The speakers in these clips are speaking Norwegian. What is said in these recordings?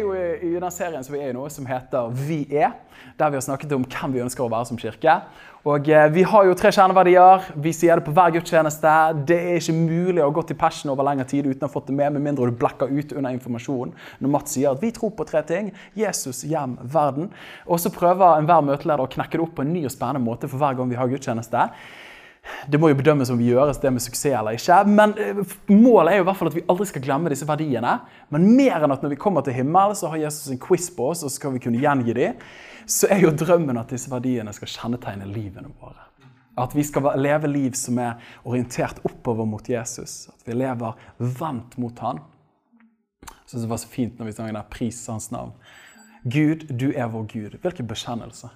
Er jo i i den serien som vi er i nå, som heter Vi er. Der vi har snakket om hvem vi ønsker å være som kirke. Og eh, Vi har jo tre kjerneverdier. Vi sier det på hver gudstjeneste. Det er ikke mulig å ha gått i passion over lengre tid uten å ha fått det med, med mindre du blekker ut under informasjonen. Når Mats sier at vi tror på tre ting Jesus, hjem, verden. Og så prøver enhver møteleder å knekke det opp på en ny og spennende måte for hver gang vi har gudstjeneste. Det må jo bedømmes om vi gjøres det med suksess eller ikke. Men eh, målet er jo i hvert fall at vi aldri skal glemme disse verdiene. Men mer enn at når vi kommer til himmelen, så har Jesus en quiz på oss, og så skal vi kunne gjengi dem. Så er jo drømmen at disse verdiene skal kjennetegne livene våre. At vi skal leve liv som er orientert oppover mot Jesus. At vi lever vendt mot han. Jeg synes det var så fint når vi sang der 'Pris hans navn'. Gud, du er vår Gud. Hvilken bekjennelse.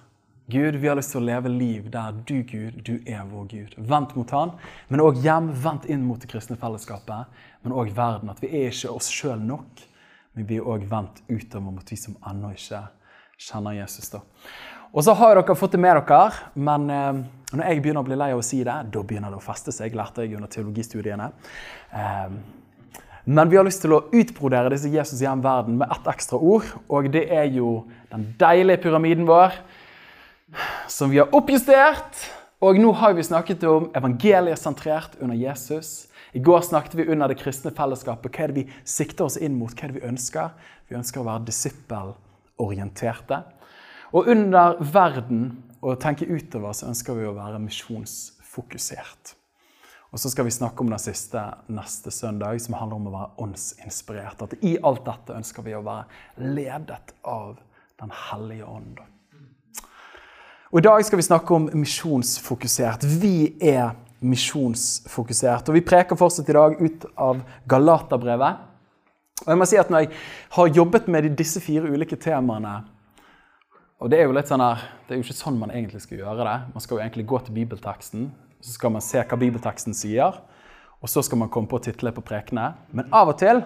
Gud, vi har lyst til å leve liv der du, Gud, du er vår Gud. Vendt mot Han, men òg hjem, vendt inn mot det kristne fellesskapet. Men òg verden. At vi er ikke oss sjøl nok, men vi er òg vendt utover mot de som ennå ikke kjenner Jesus. da. Og så har dere fått det med dere, men eh, når jeg begynner å bli lei av å si det, da begynner det å feste seg, lærte jeg under teologistudiene. Eh, men vi har lyst til å utbrodere disse Jesus hjem verden med ett ekstra ord, og det er jo den deilige pyramiden vår som vi har oppjustert. Og nå har vi snakket om evangeliet sentrert under Jesus. I går snakket vi under det kristne fellesskapet. Hva er det vi sikter oss inn mot? Hva er det vi ønsker? Vi ønsker å være disippelorienterte. Og under verden og tenke utover så ønsker vi å være misjonsfokusert. Og så skal vi snakke om den siste neste søndag, som handler om å være åndsinspirert. At i alt dette ønsker vi å være ledet av Den hellige ånd. Og I dag skal vi snakke om misjonsfokusert. Vi er misjonsfokusert. Og Vi preker fortsatt i dag ut av Galaterbrevet. Og jeg må si at Når jeg har jobbet med disse fire ulike temaene og Det er jo litt sånn her, det er jo ikke sånn man egentlig skal gjøre det. Man skal jo egentlig gå til bibelteksten, så skal man se hva bibelteksten sier. Og så skal man komme på titlene på prekene. Men av og til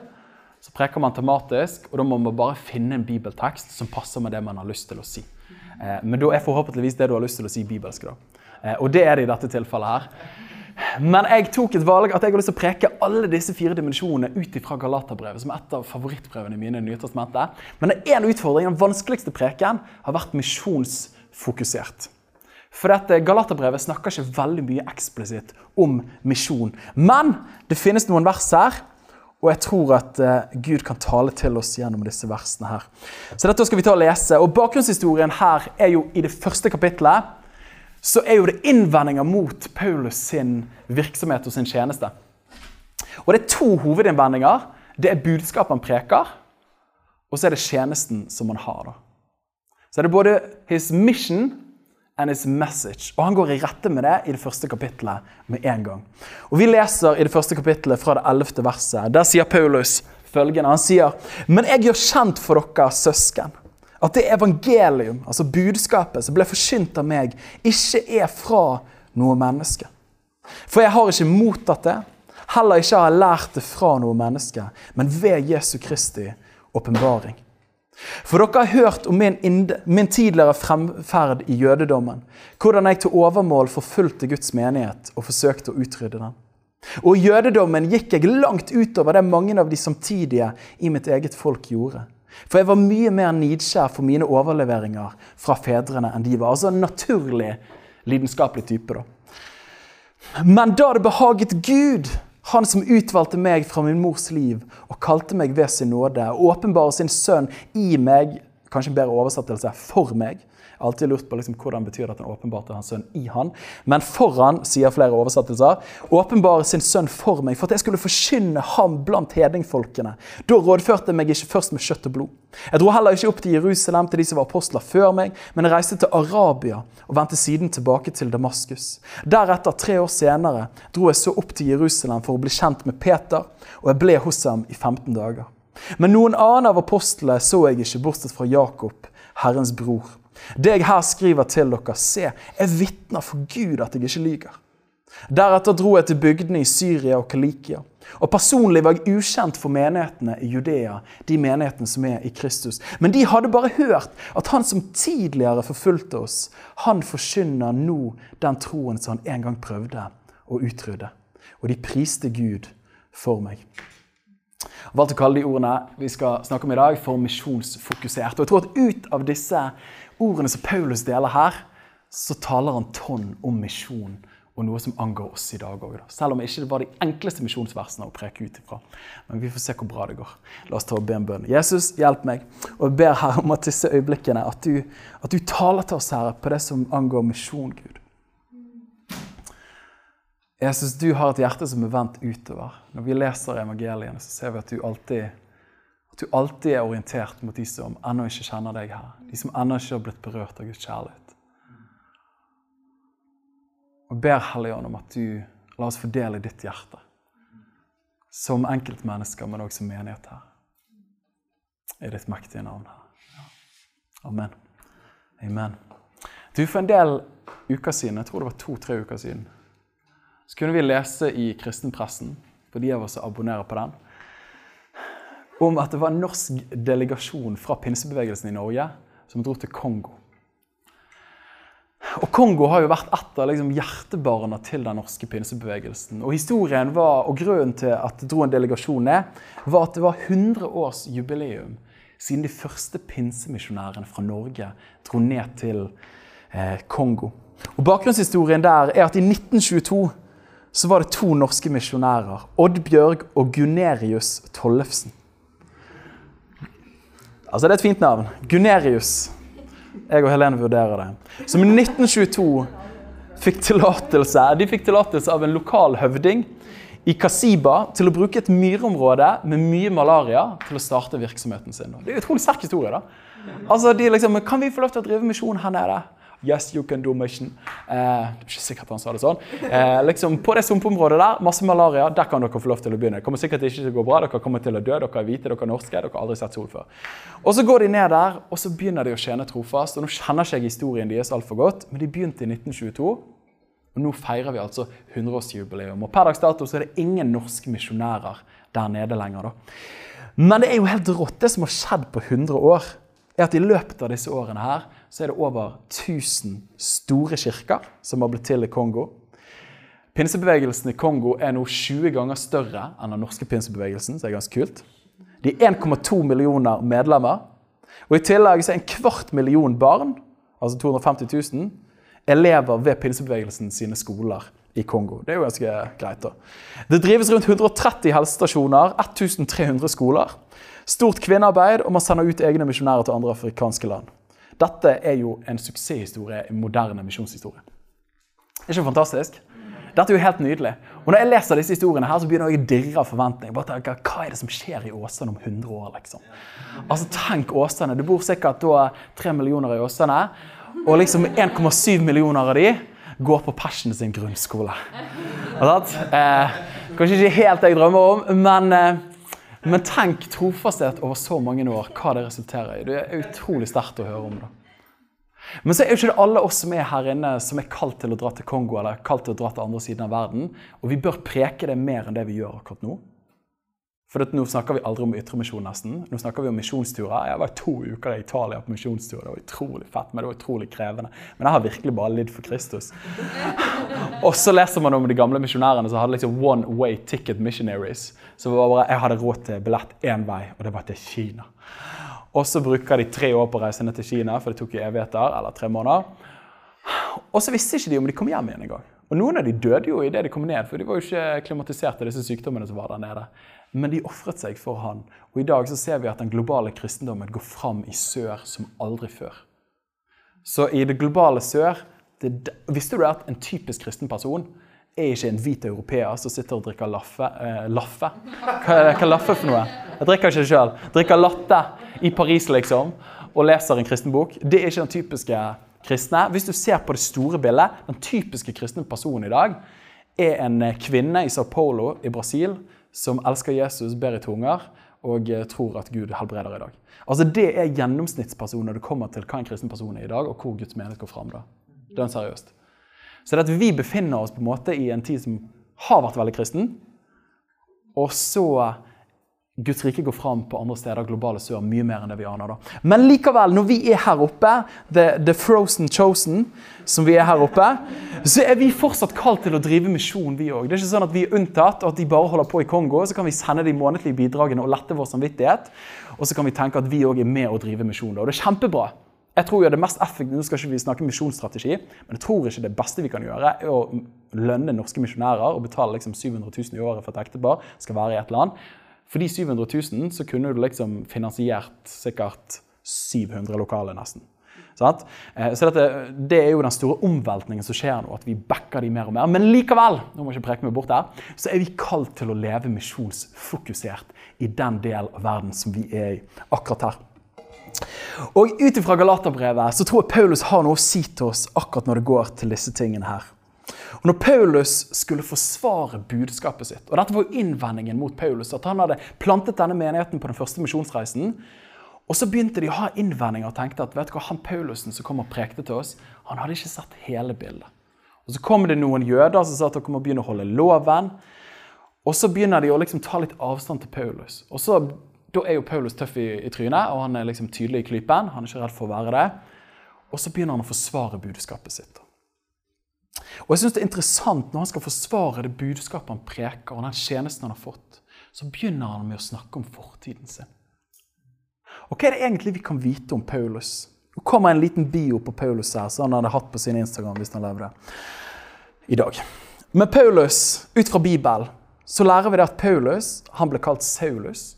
så preker man tematisk, og da må man bare finne en bibeltekst som passer med det man har lyst til å si. Eh, men da er forhåpentligvis det du har lyst til å si, bibelsk. da. Eh, og det er det i dette tilfellet her. Men jeg tok et valg at jeg har lyst til å preke alle disse fire dimensjonene ut fra Galaterbrevet, som er et av favorittbrevene mine i Nytestamentet. Men det er en utfordring. Den vanskeligste preken har vært misjonsfokusert. For dette Galaterbrevet snakker ikke veldig mye eksplisitt om misjon. Men det finnes noen vers her og jeg tror at uh, Gud kan tale til oss gjennom disse versene her. Så dette skal vi ta og lese. Og Bakgrunnshistorien her er jo i det første kapitlet Så er jo det innvendinger mot Paulus sin virksomhet og sin tjeneste. Og det er to hovedinnvendinger. Det er budskapet han preker, og så er det tjenesten som han har. da. Så er det både his mission and his message. Og Han går i rette med det i det første kapittelet med en gang. Og Vi leser i det første kapittelet fra det ellevte verset. Der sier Paulus følgende. Han sier, Men jeg gjør kjent for dere, søsken, at det evangelium, altså budskapet, som ble forkynt av meg, ikke er fra noe menneske. For jeg har ikke mottatt det, heller ikke har jeg lært det fra noe menneske, men ved Jesu Kristi åpenbaring. For dere har hørt om min, min, tidligere fremferd i jødedommen, hvordan jeg til overmål forfulgte Guds menighet og forsøkte å utrydde den. Og i jødedommen gikk jeg langt utover det mange av de samtidige i mitt eget folk gjorde. For jeg var mye mer nidskjær for mine overleveringer fra fedrene enn de var. Altså en naturlig lidenskapelig type. da. Men da det behaget Gud han som utvalgte meg fra min mors liv og kalte meg ved sin nåde, og åpenbarer sin sønn i meg, kanskje en bedre oversettelse, for meg, alltid lurt på liksom, hvordan betyr det at han åpenbarte hans sønn i han. Men foran, sier flere oversettelser, åpenbare sin sønn for meg, for at jeg skulle forkynne ham blant hedningfolkene. Da rådførte jeg meg ikke først med kjøtt og blod. Jeg dro heller ikke opp til Jerusalem til de som var apostler før meg, men jeg reiste til Arabia og vendte siden tilbake til Damaskus. Deretter, tre år senere, dro jeg så opp til Jerusalem for å bli kjent med Peter, og jeg ble hos ham i 15 dager. Men noen annen av apostlene så jeg ikke, bortsett fra Jakob, Herrens bror. Det jeg her skriver til dere, se, jeg vitner for Gud at jeg ikke lyver. Deretter dro jeg til bygdene i Syria og Kalikia. Og Personlig var jeg ukjent for menighetene i Judea, de menighetene som er i Kristus. Men de hadde bare hørt at han som tidligere forfulgte oss, han forkynner nå den troen som han en gang prøvde å utrydde. Og de priste Gud for meg. Jeg valgte å kalle de ordene vi skal snakke om i dag, for misjonsfokusert. Og jeg tror at ut av disse ordene som Paulus deler her, så taler han tonn om misjon og noe som angår oss i dag òg. Selv om det ikke var de enkleste misjonsversene å preke ut ifra. Men vi får se hvor bra det går. La oss ta og be en bønn. Jesus, hjelp meg. Og jeg ber her om at disse øyeblikkene, at du, at du taler til oss her på det som angår misjon, Gud. Jesus, du har et hjerte som er vendt utover. Når vi leser evangeliene, så ser vi at du alltid, du alltid er orientert mot de som ennå ikke kjenner deg her. De som ennå ikke har blitt berørt av Guds kjærlighet. Og ber Helligånd om at du la oss fordele ditt hjerte. Som enkeltmennesker, men også som menighet her. I ditt mektige navn. her. Amen. Amen. Du, For en del uker siden, jeg tror det var to-tre uker siden, så kunne vi lese i kristenpressen, for de av oss som abonnerer på den, om at det var en norsk delegasjon fra pinsebevegelsen i Norge som dro til Kongo. Og Kongo har jo vært et av liksom, hjertebarna til den norske pinsebevegelsen. Og historien var, og Grunnen til at det dro en delegasjon ned, var at det var 100 års jubileum siden de første pinsemisjonærene fra Norge dro ned til eh, Kongo. Og Bakgrunnshistorien der er at i 1922 så var det to norske misjonærer, Oddbjørg og Gunerius Tollefsen. Altså, det er et fint navn. Gunerius. Jeg og Helene vurderer det. Som i 1922 fikk tillatelse De fikk tillatelse av en lokal høvding i Kasiba til å bruke et myrområde med mye malaria til å starte virksomheten sin. Det er jo utrolig sterk historie. da. Altså, de liksom, Kan vi få lov til å drive misjon her nede? Yes, you can do mission. Eh, det er ikke sikkert han sa det sånn. Eh, liksom, på det sumpområdet der, masse malaria, der kan dere få lov til å begynne. Det kommer sikkert ikke til å gå bra, dere kommer til å dø, dere er hvite, dere er norske, dere har aldri sett sol før. Og Så går de ned der, og så begynner de å tjene trofast. og Nå kjenner ikke jeg historien deres altfor godt, men de begynte i 1922. Og nå feirer vi altså 100-årsjubileum. Og per dags dato så er det ingen norske misjonærer der nede lenger. da. Men det er jo helt rått, det som har skjedd på 100 år er at i løpet av disse årene her, så er det over 1000 store kirker som har blitt til i Kongo. Pinsebevegelsen i Kongo er nå 20 ganger større enn den norske pinsebevegelsen. så det er ganske kult. De er 1,2 millioner medlemmer. Og I tillegg så er en kvart million barn, altså 250 000, elever ved pinsebevegelsen sine skoler i Kongo. Det er jo ganske greit. da. Det drives rundt 130 helsestasjoner, 1300 skoler. Stort kvinnearbeid, og man sender ut egne misjonærer til andre afrikanske land. Dette er jo en suksesshistorie, en moderne misjonshistorie. Er ikke fantastisk? Dette er jo helt nydelig. Og Når jeg leser disse historiene, her, så begynner jeg å dirre av forventning. Bare tenker, Hva er det som skjer i Åsane om 100 år? liksom? Altså, Tenk Åsane. Det bor sikkert da 3 millioner i Åsane. Og liksom 1,7 millioner av de går på Passion sin grunnskole. Eh, kanskje ikke helt det jeg drømmer om, men eh, men tenk trofasthet over så mange år, hva det resulterer i. Det er utrolig sterkt å høre om det. Men så er jo ikke det alle oss som er her inne som er kalt til å dra til Kongo eller kalt til å dra til andre siden av verden. Og vi bør preke det mer enn det vi gjør akkurat nå. For nå snakker vi aldri om ytremisjon, nesten. Nå snakker vi om misjonsturer. Jeg var to uker i Italia på misjonstur. Det var utrolig fett, men det var utrolig krevende. Men jeg har virkelig bare lidd for Kristus. Og så leser man om de gamle misjonærene som hadde liksom one way ticket missionaries. Så bare, jeg hadde råd til billett én vei, og det var til Kina. Og så bruker de tre år på å reise ned til Kina, for det tok jo evigheter, eller tre måneder. Og så visste ikke de om de kom hjem igjen engang. Og noen av de døde jo idet de kom ned, for de var jo ikke klimatisert av disse sykdommene som var der nede men de ofret seg for han. Og I dag så ser vi at den globale kristendommen går fram i sør som aldri før. Så i det globale sør det, Visste du at en typisk kristen person er ikke en hvit europeer som sitter og drikker laffe? Eh, laffe? Hva, hva er laffe for noe? Jeg drikker ikke det sjøl. Drikker latte i Paris, liksom, og leser en kristen bok. Det er ikke den typiske kristne. Hvis du ser på det store bildet, den typiske kristne personen i dag er en kvinne i Sao Paulo i Brasil som elsker Jesus, ber i tunger, og eh, tror at Gud helbreder i dag. Altså Det er gjennomsnittspersonen når det kommer til hva en kristen person er i dag, og hvor Guds menighet går fram. da. Det er seriøst. Så det at vi befinner oss på en måte i en tid som har vært veldig kristen, og så Guds rike går fram på andre steder, globale sør, mye mer enn det vi aner. da. Men likevel, når vi er her oppe, the, the frozen chosen, som vi er her oppe, så er vi fortsatt kalt til å drive misjon, vi òg. Det er ikke sånn at vi er unntatt, og at de bare holder på i Kongo. Så kan vi sende de månedlige bidragene og lette vår samvittighet. Og så kan vi tenke at vi òg er med å drive misjon. da. Og det er kjempebra. Jeg tror jo det mest effektive, Nå skal ikke vi snakke misjonsstrategi, men jeg tror ikke det beste vi kan gjøre, er å lønne norske misjonærer og betale liksom 700 000 i året for et ektepar skal være i et land. For de 700 000 så kunne du liksom finansiert sikkert 700 lokaler, nesten. Eh, så dette, Det er jo den store omveltningen som skjer nå, at vi backer de mer og mer. Men likevel nå må jeg ikke preke meg bort her, så er vi kalt til å leve misjonsfokusert i den del av verden som vi er i akkurat her. Og Ut ifra Galaterbrevet så tror jeg Paulus har noe å si til oss akkurat når det går til disse tingene her. Og Når Paulus skulle forsvare budskapet sitt, og dette var jo innvendingen mot Paulus, at han hadde plantet denne menigheten på den første misjonsreisen, og så begynte de å ha innvendinger og tenkte at vet du hva, han Paulusen som kom og prekte til oss, han hadde ikke sett hele bildet. Og Så kom det noen jøder som sa at dere må begynne å holde loven. Og så begynner de å liksom ta litt avstand til Paulus. Og så, Da er jo Paulus tøff i, i trynet, og han er liksom tydelig i klypen. Han er ikke redd for å være det. Og så begynner han å forsvare budskapet sitt. Og jeg synes det er interessant Når han skal forsvare det budskapet han preker, og den tjenesten han har fått, så begynner han med å snakke om fortiden sin. Og Hva er det egentlig vi kan vite om Paulus? Nå kommer en liten bio på Paulus her, som han hadde hatt på sin Instagram hvis han levde i dag. Med Paulus, ut fra Bibelen, så lærer vi det at Paulus han ble kalt Saulus.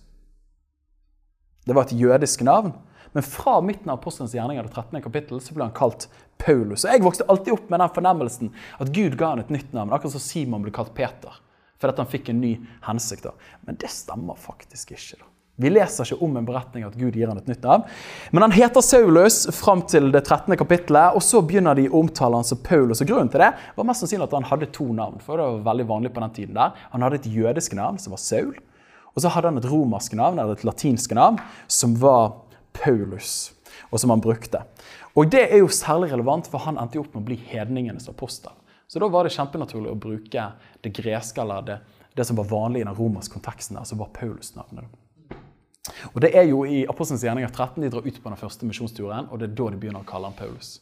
Det var et jødisk navn. Men fra midten av Apostelens gjerninger, det 13. kapittel, så ble han kalt Paulus. Og Jeg vokste alltid opp med den fornemmelsen at Gud ga han et nytt navn. Akkurat som Simon ble kalt Peter. Fordi han fikk en ny hensikt. da. Men det stemmer faktisk ikke. da. Vi leser ikke om en beretning at Gud gir han et nytt navn. Men han heter Saulus fram til det 13. kapittelet, og så begynner de å omtale han som Paulus. Og Grunnen til det var mest sannsynlig at han hadde to navn. for det var veldig vanlig på den tiden der. Han hadde et jødisk navn, som var Saul. Og så hadde han et romersk navn, eller et latinsk navn, som var Paulus, og som han brukte. Og Det er jo særlig relevant, for han endte jo opp med å bli hedningenes apostel. Så da var det kjempenaturlig å bruke det greske, eller det, det som var vanlig i den romerske konteksten, altså var Paulus-navnet. Og Det er jo i Apostelens gjerninger 13 de drar ut på den første misjonsturen, og det er da de begynner å kalle han Paulus.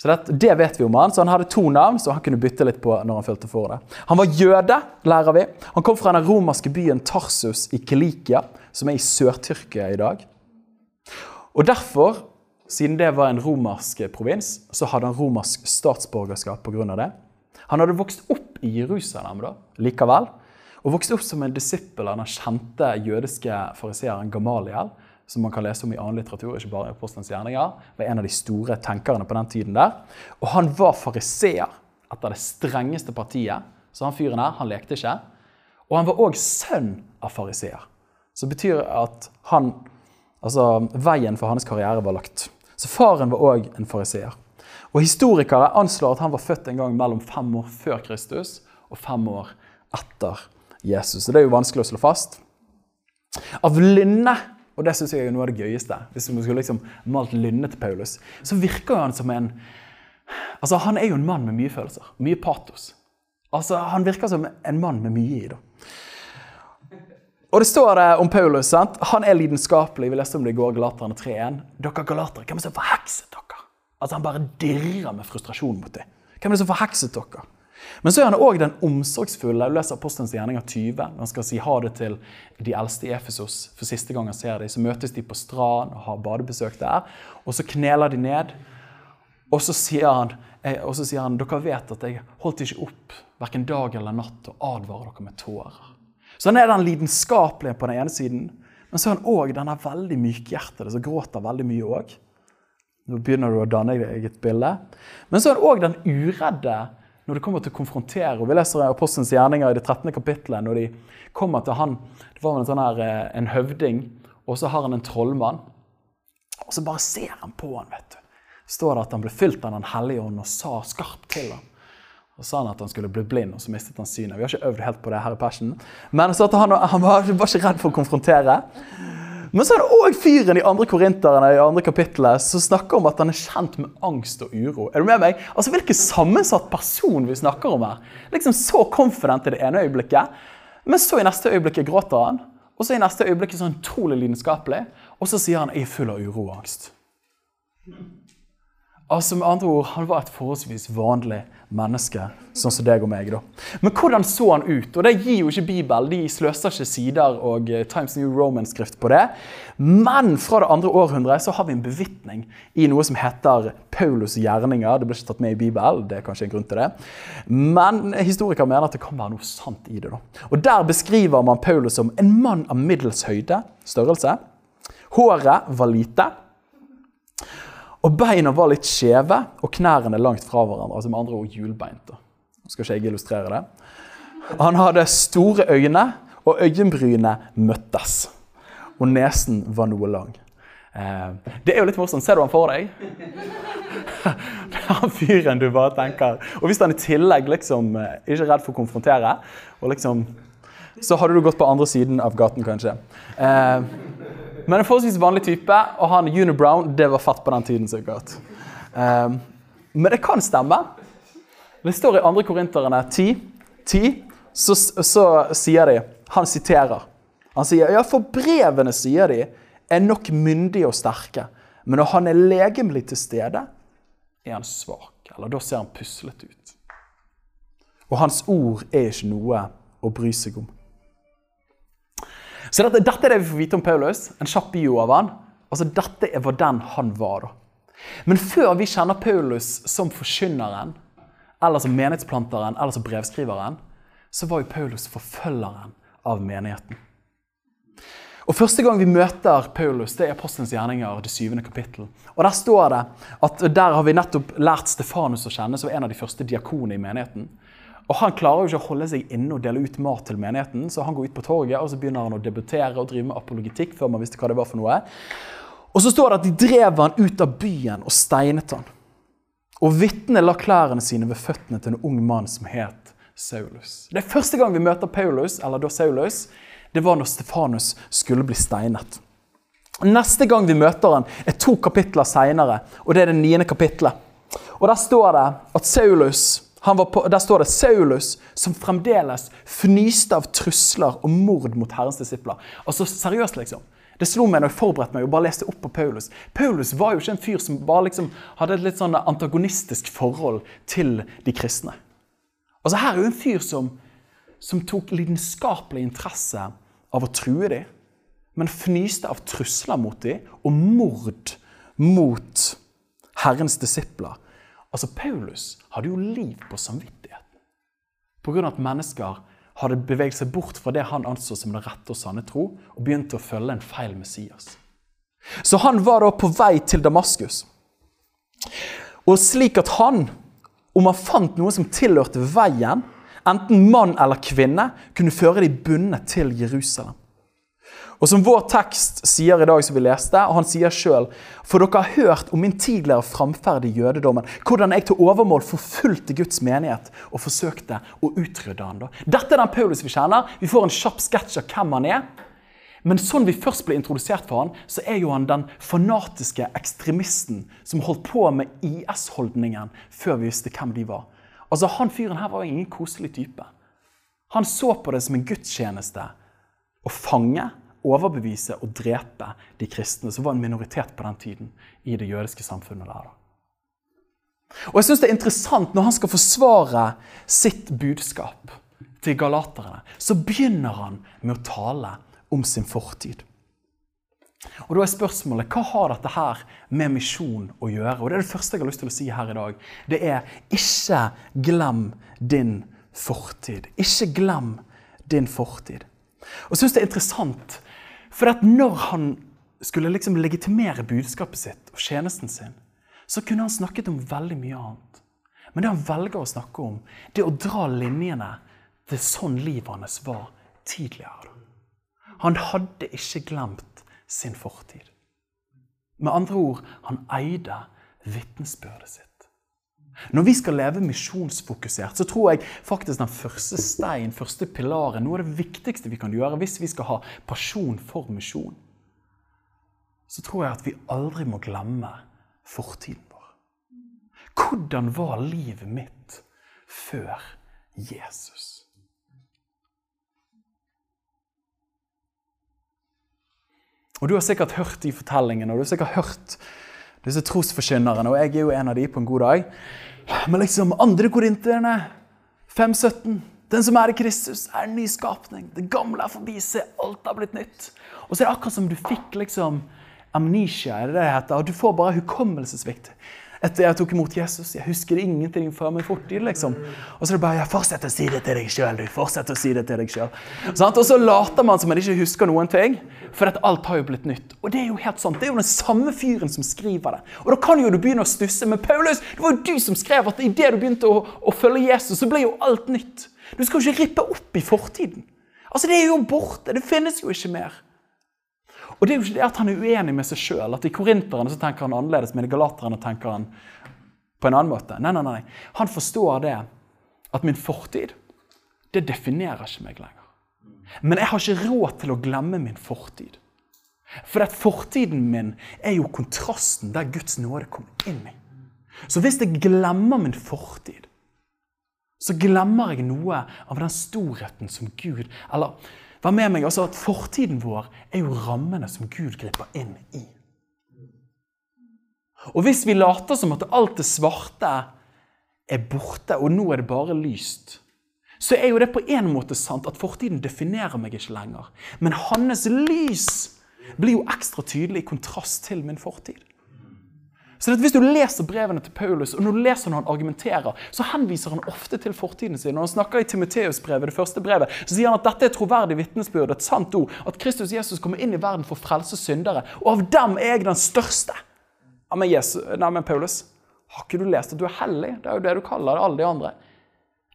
Så det, det, vet vi om han, så Han hadde to navn, så han kunne bytte litt på når han følte for det. Han var jøde, lærer vi. Han kom fra den romerske byen Tarsus i Kilikia, som er i Sør-Tyrkia i dag. Og Derfor, siden det var en romersk provins, så hadde han romersk statsborgerskap pga. det. Han hadde vokst opp i Jerusalem da, likevel, og vokst opp som en disippel av den kjente jødiske fariseeren Gamaliel, som man kan lese om i annen litteratur, ikke bare i Apostelens gjerninger, var en av de store tenkerne på den tiden der. Og han var fariseer etter det strengeste partiet, så han fyren her, han lekte ikke. Og han var òg sønn av fariseer. Det betyr at han Altså, Veien for hans karriere var lagt. Så faren var òg en fariseer. Og Historikere anslår at han var født en gang mellom fem år før Kristus og fem år etter Jesus. Så det er jo vanskelig å slå fast. Av lynne, og det syns jeg er noe av det gøyeste, hvis vi skulle liksom malt lynne til Paulus, så virker han som en Altså, Han er jo en mann med mye følelser. Mye patos. Altså, Han virker som en mann med mye i. da. Og det står det om Paulus. sant? Han er lidenskapelig. Vi leste om det i går, Galaterne 3.1. Dere galatere, hvem er det som forhekset dere? Altså Han bare dirrer med frustrasjon mot dem. Hvem er det som forhekset dere? Men så er han òg den omsorgsfulle. Du leser Apostelens gjerninger 20. Når han skal si ha det til de eldste i Efesos for siste gang han ser dem. Så møtes de på strand og har badebesøk der. Og så kneler de ned. Og så sier han, eh, og så sier han dere vet at jeg holdt ikke opp verken dag eller natt og advarer dere med tårer. Så han er den lidenskapelige på den ene siden, men så er han òg denne veldig mykhjertede som gråter veldig mye òg. Nå begynner du å danne deg et bilde. Men så er han òg den uredde når det kommer til å konfrontere. Og Vi leser Apostelens gjerninger i det 13. kapittelet når de kommer til han Det var en, sånn her, eh, en høvding, og så har han en trollmann. Og så bare ser han på han, vet du. står det at han ble fylt av Den hellige ånd og sa skarpt til ham. Så sa han at han skulle bli blind, og så mistet han synet. Vi har ikke øvd helt på det her i Passion. Men så at han, han var, var ikke redd for å konfrontere. Men så er det òg fyren i andre korinterne i andre kapittelet som snakker om at han er kjent med angst og uro. Er du med meg? Altså, Hvilken sammensatt person vi snakker om her. Liksom Så confident i det ene øyeblikket, men så i neste øyeblikk gråter han. Og så i neste øyeblikk sånn utrolig lidenskapelig, og så sier han 'jeg er full av uro og angst'. Altså med andre ord, Han var et forholdsvis vanlig menneske, sånn som deg og meg. da. Men hvordan så han ut? Og Det gir jo ikke Bibelen. De sløser ikke sider og eh, Times New Roman-skrift på det. Men fra det andre århundret så har vi en bevitning i noe som heter Paulus' gjerninger. Det ble ikke tatt med i Bibelen, det er kanskje en grunn til det. Men historikere mener at det kan være noe sant i det. da. Og Der beskriver man Paulus som en mann av middels høyde, størrelse. Håret var lite. Og beina var litt skjeve, og knærne langt fra hverandre. altså med andre ord hjulbeint. Nå skal ikke jeg illustrere det. Han hadde store øyne, og øyenbrynene møttes. Og nesen var noe lang. Eh, det er jo litt morsomt. Ser du han for deg? Det er han fyren du bare tenker Og hvis han i tillegg liksom eh, ikke er redd for å konfrontere, og liksom, så hadde du gått på andre siden av gaten, kanskje. Men en forholdsvis vanlig type, og han Brown det var fatt på den tiden. sikkert. Um, men det kan stemme. Det står i 2. Korinterne 10, 10 så, så, sier de Han siterer. Han sier ja, for brevene, sier de, er nok myndige og sterke. Men når han er legemlig til stede, er han svak. Eller da ser han puslete ut. Og hans ord er ikke noe å bry seg om. Så dette, dette, er det vi får vite om Paulus. En kjapp bio av han. Altså, Dette er den han var. da. Men før vi kjenner Paulus som forkynneren, eller som menighetsplanteren eller som brevskriveren, så var jo Paulus forfølgeren av menigheten. Og Første gang vi møter Paulus, det er Apostelens gjerninger, det syvende kapittel. Og Der står det at der har vi nettopp lært Stefanus å kjenne, som en av de første diakonene i menigheten. Og Han klarer jo ikke å holde seg inne og dele ut mat til menigheten, så han går ut på torget og så begynner han å debutere og drive med apologitikk før man visste hva det var for noe. Og så står det at de drev han ut av byen og steinet han. Og vitnet la klærne sine ved føttene til en ung mann som het Saulus. Det er første gang vi møter Paulus, eller da Saulus, det var når Stefanus skulle bli steinet. Neste gang vi møter han, er to kapitler seinere, og det er det niende kapitlet. Og Der står det at Saulus på, der står det Saulus, som fremdeles fnyste av trusler og mord mot Herrens disipler. Altså seriøst, liksom. Det slo meg når jeg forberedte meg og bare leste opp på Paulus. Paulus var jo ikke en fyr som bare liksom hadde et litt sånn antagonistisk forhold til de kristne. Altså Her er jo en fyr som, som tok lidenskapelig interesse av å true dem, men fnyste av trusler mot dem og mord mot Herrens disipler. Altså, Paulus hadde jo liv på samvittigheten. Pga. at mennesker hadde beveget seg bort fra det han anså som det rette og sanne tro, og begynte å følge en feil Messias. Så han var da på vei til Damaskus. Og slik at han, om han fant noe som tilhørte veien, enten mann eller kvinne, kunne føre de bundet til Jerusalem. Og som vår tekst sier i dag, som vi leste, og han sier sjøl For dere har hørt om min tidligere framferd i jødedommen, hvordan jeg til overmål forfulgte Guds menighet og forsøkte å utrydde han. da. Dette er den Paulus vi kjenner. Vi får en kjapp sketsj av hvem han er. Men sånn vi først ble introdusert for han, så er jo han den fanatiske ekstremisten som holdt på med IS-holdningen før vi visste hvem de var. Altså, Han fyren her var jo ingen koselig type. Han så på det som en gudstjeneste å fange overbevise og drepe de kristne, som var en minoritet på den tiden i det jødiske samfunnet der. Og jeg synes Det er interessant når han skal forsvare sitt budskap til galaterne, så begynner han med å tale om sin fortid. Og Da er spørsmålet hva har dette her med misjon å gjøre? Og Det er det første jeg har lyst til å si her i dag. Det er ikke glem din fortid. Ikke glem din fortid. Og jeg synes det er interessant for at når han skulle liksom legitimere budskapet sitt og tjenesten sin, så kunne han snakket om veldig mye annet. Men det han velger å snakke om, det er å dra linjene til sånn livet hans var tidligere. Han hadde ikke glemt sin fortid. Med andre ord, han eide vitnesbyrdet sitt. Når vi skal leve misjonsfokusert, så tror jeg faktisk den første stein, første pilaren, noe av det viktigste vi kan gjøre hvis vi skal ha pasjon for misjon, så tror jeg at vi aldri må glemme fortiden vår. Hvordan var livet mitt før Jesus? Og Du har sikkert hørt de fortellingene, og du har sikkert hørt disse trosforkynnerne, og jeg er jo en av de på en god dag. Men liksom andre korinterne 5.17 Den som er i Kristus, er en ny skapning. Det gamle er forbi, se, alt har blitt nytt. Og så er det akkurat som du fikk liksom amnesia, er det det heter, og du får bare hukommelsessvikt etter jeg tok imot Jesus. Jeg husker ingenting fra min fortid. liksom. Og så er det bare jeg fortsetter å si det til deg sjøl, du. Fortsett å si det til deg sjøl.' Og så later man som man ikke husker noen ting, for at alt har jo blitt nytt. Og det er jo helt sant. Det er jo den samme fyren som skriver det. Og da kan jo du begynne å stusse. Men Paulus, det var jo du som skrev at idet du begynte å, å følge Jesus, så ble jo alt nytt. Du skal jo ikke rippe opp i fortiden. Altså, Det er jo borte. Det finnes jo ikke mer. Og det er jo ikke det at han er uenig med seg sjøl. At i korinterne så tenker han annerledes, men i galaterne tenker han på en annen måte. Nei, nei, nei. Han forstår det at min fortid, det definerer ikke meg lenger. Men jeg har ikke råd til å glemme min fortid. For at fortiden min er jo kontrasten der Guds nåde kom inn i. Så hvis jeg glemmer min fortid, så glemmer jeg noe av den storheten som Gud Eller Vær med meg også at fortiden vår er jo rammene som Gud griper inn i. Og hvis vi later som at alt det svarte er borte, og nå er det bare lyst, så er jo det på en måte sant at fortiden definerer meg ikke lenger. Men hans lys blir jo ekstra tydelig i kontrast til min fortid. Så Hvis du leser brevene til Paulus, og når du leser når han argumenterer, så henviser han ofte til fortiden sin. Når han snakker i Timoteus-brevet, det første brevet, så sier han at dette er troverdig vitnesbyrd, et sant ord, at Kristus Jesus kommer inn i verden for å frelse syndere, og av dem er jeg den største. Ja, men, Jesus, nei, men Paulus, har ikke du lest at du er hellig? Det er jo det du kaller det, alle de andre.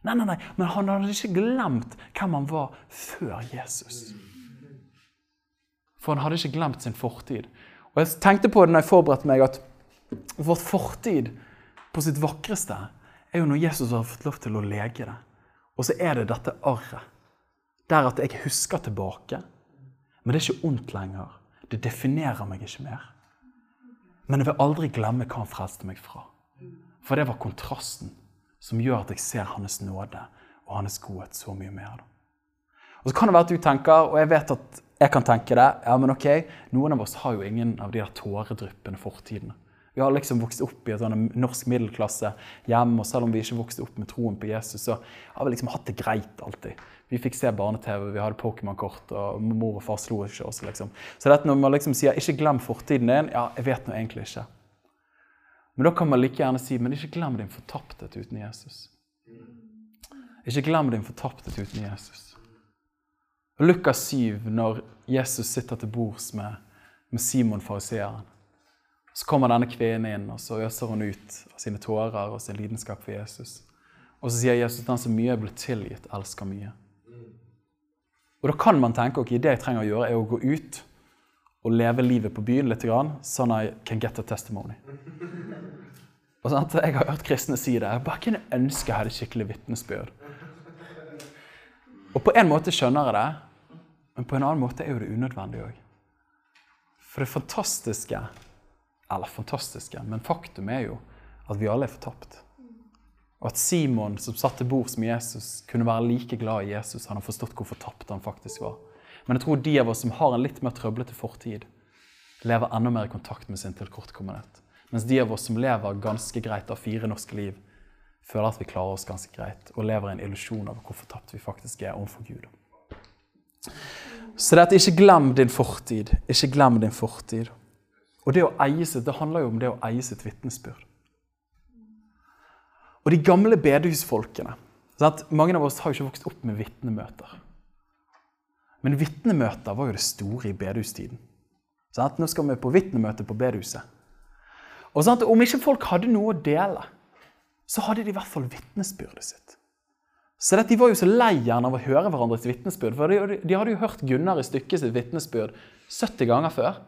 Nei, nei, nei, men han hadde ikke glemt hvem han var før Jesus. For han hadde ikke glemt sin fortid. Og Jeg tenkte på det når jeg forberedte meg, at Vårt fortid på sitt vakreste er jo når Jesus har fått lov til å lege det. Og så er det dette arret. Der at jeg husker tilbake. Men det er ikke ondt lenger. Det definerer meg ikke mer. Men jeg vil aldri glemme hva han frelste meg fra. For det var kontrasten som gjør at jeg ser hans nåde og hans godhet så mye mer. Og så kan det være at du tenker, og jeg vet at jeg kan tenke det, ja, men ok, noen av oss har jo ingen av de der tåredryppende fortidene. Vi har liksom vokst opp i et sånn norsk middelklasse hjem, og selv om vi ikke vokste opp med troen på Jesus, så har vi liksom hatt det greit alltid. Vi fikk se barne-TV, vi hadde Pokémon-kort, og mor og far slo ikke oss. liksom. Så dette når man liksom sier 'ikke glem fortiden din', ja, jeg vet nå egentlig ikke. Men da kan man like gjerne si 'men ikke glem din fortapthet uten Jesus'. Ikke glem din fortapthet uten Jesus. Lukas 7, når Jesus sitter til bords med, med Simon fariseeren. Så kommer denne kvinnen inn, og så øser hun ut av sine tårer og sin lidenskap for Jesus. Og så sier Jesus den som mye er blitt tilgitt, elsker mye. Og da kan man tenke ok, det jeg trenger å gjøre, er å gå ut og leve livet på byen litt, sånn at jeg kan get a testimony. Og sånn at Jeg har hørt kristne si det. Jeg bare kunne ønske jeg hadde skikkelig vitnesbyrd. Og på en måte skjønner jeg det, men på en annen måte er jo det unødvendig òg. For det fantastiske eller fantastiske, men faktum er jo at vi alle er fortapt. Og at Simon, som satt til bords med Jesus, kunne være like glad i Jesus. Han har forstått hvor fortapt han faktisk var. Men jeg tror de av oss som har en litt mer trøblete fortid, lever enda mer i kontakt med sin tilkortkommenhet. Mens de av oss som lever ganske greit av fire norske liv, føler at vi klarer oss ganske greit, og lever i en illusjon av hvor fortapt vi faktisk er overfor Gud. Så det at ikke glem din fortid. Ikke glem din fortid. Og det å eie sitt, det handler jo om det å eie sitt vitnesbyrd. Og de gamle bedehusfolkene Mange av oss har jo ikke vokst opp med vitnemøter. Men vitnemøter var jo det store i bedehustiden. Nå skal vi på vitnemøte på bedehuset. Og Om ikke folk hadde noe å dele, så hadde de i hvert fall vitnesbyrdet sitt. Så De var jo så lei av å høre hverandres vitnesbyrd. For de, de hadde jo hørt Gunnar i stykket sitt vitnesbyrd 70 ganger før.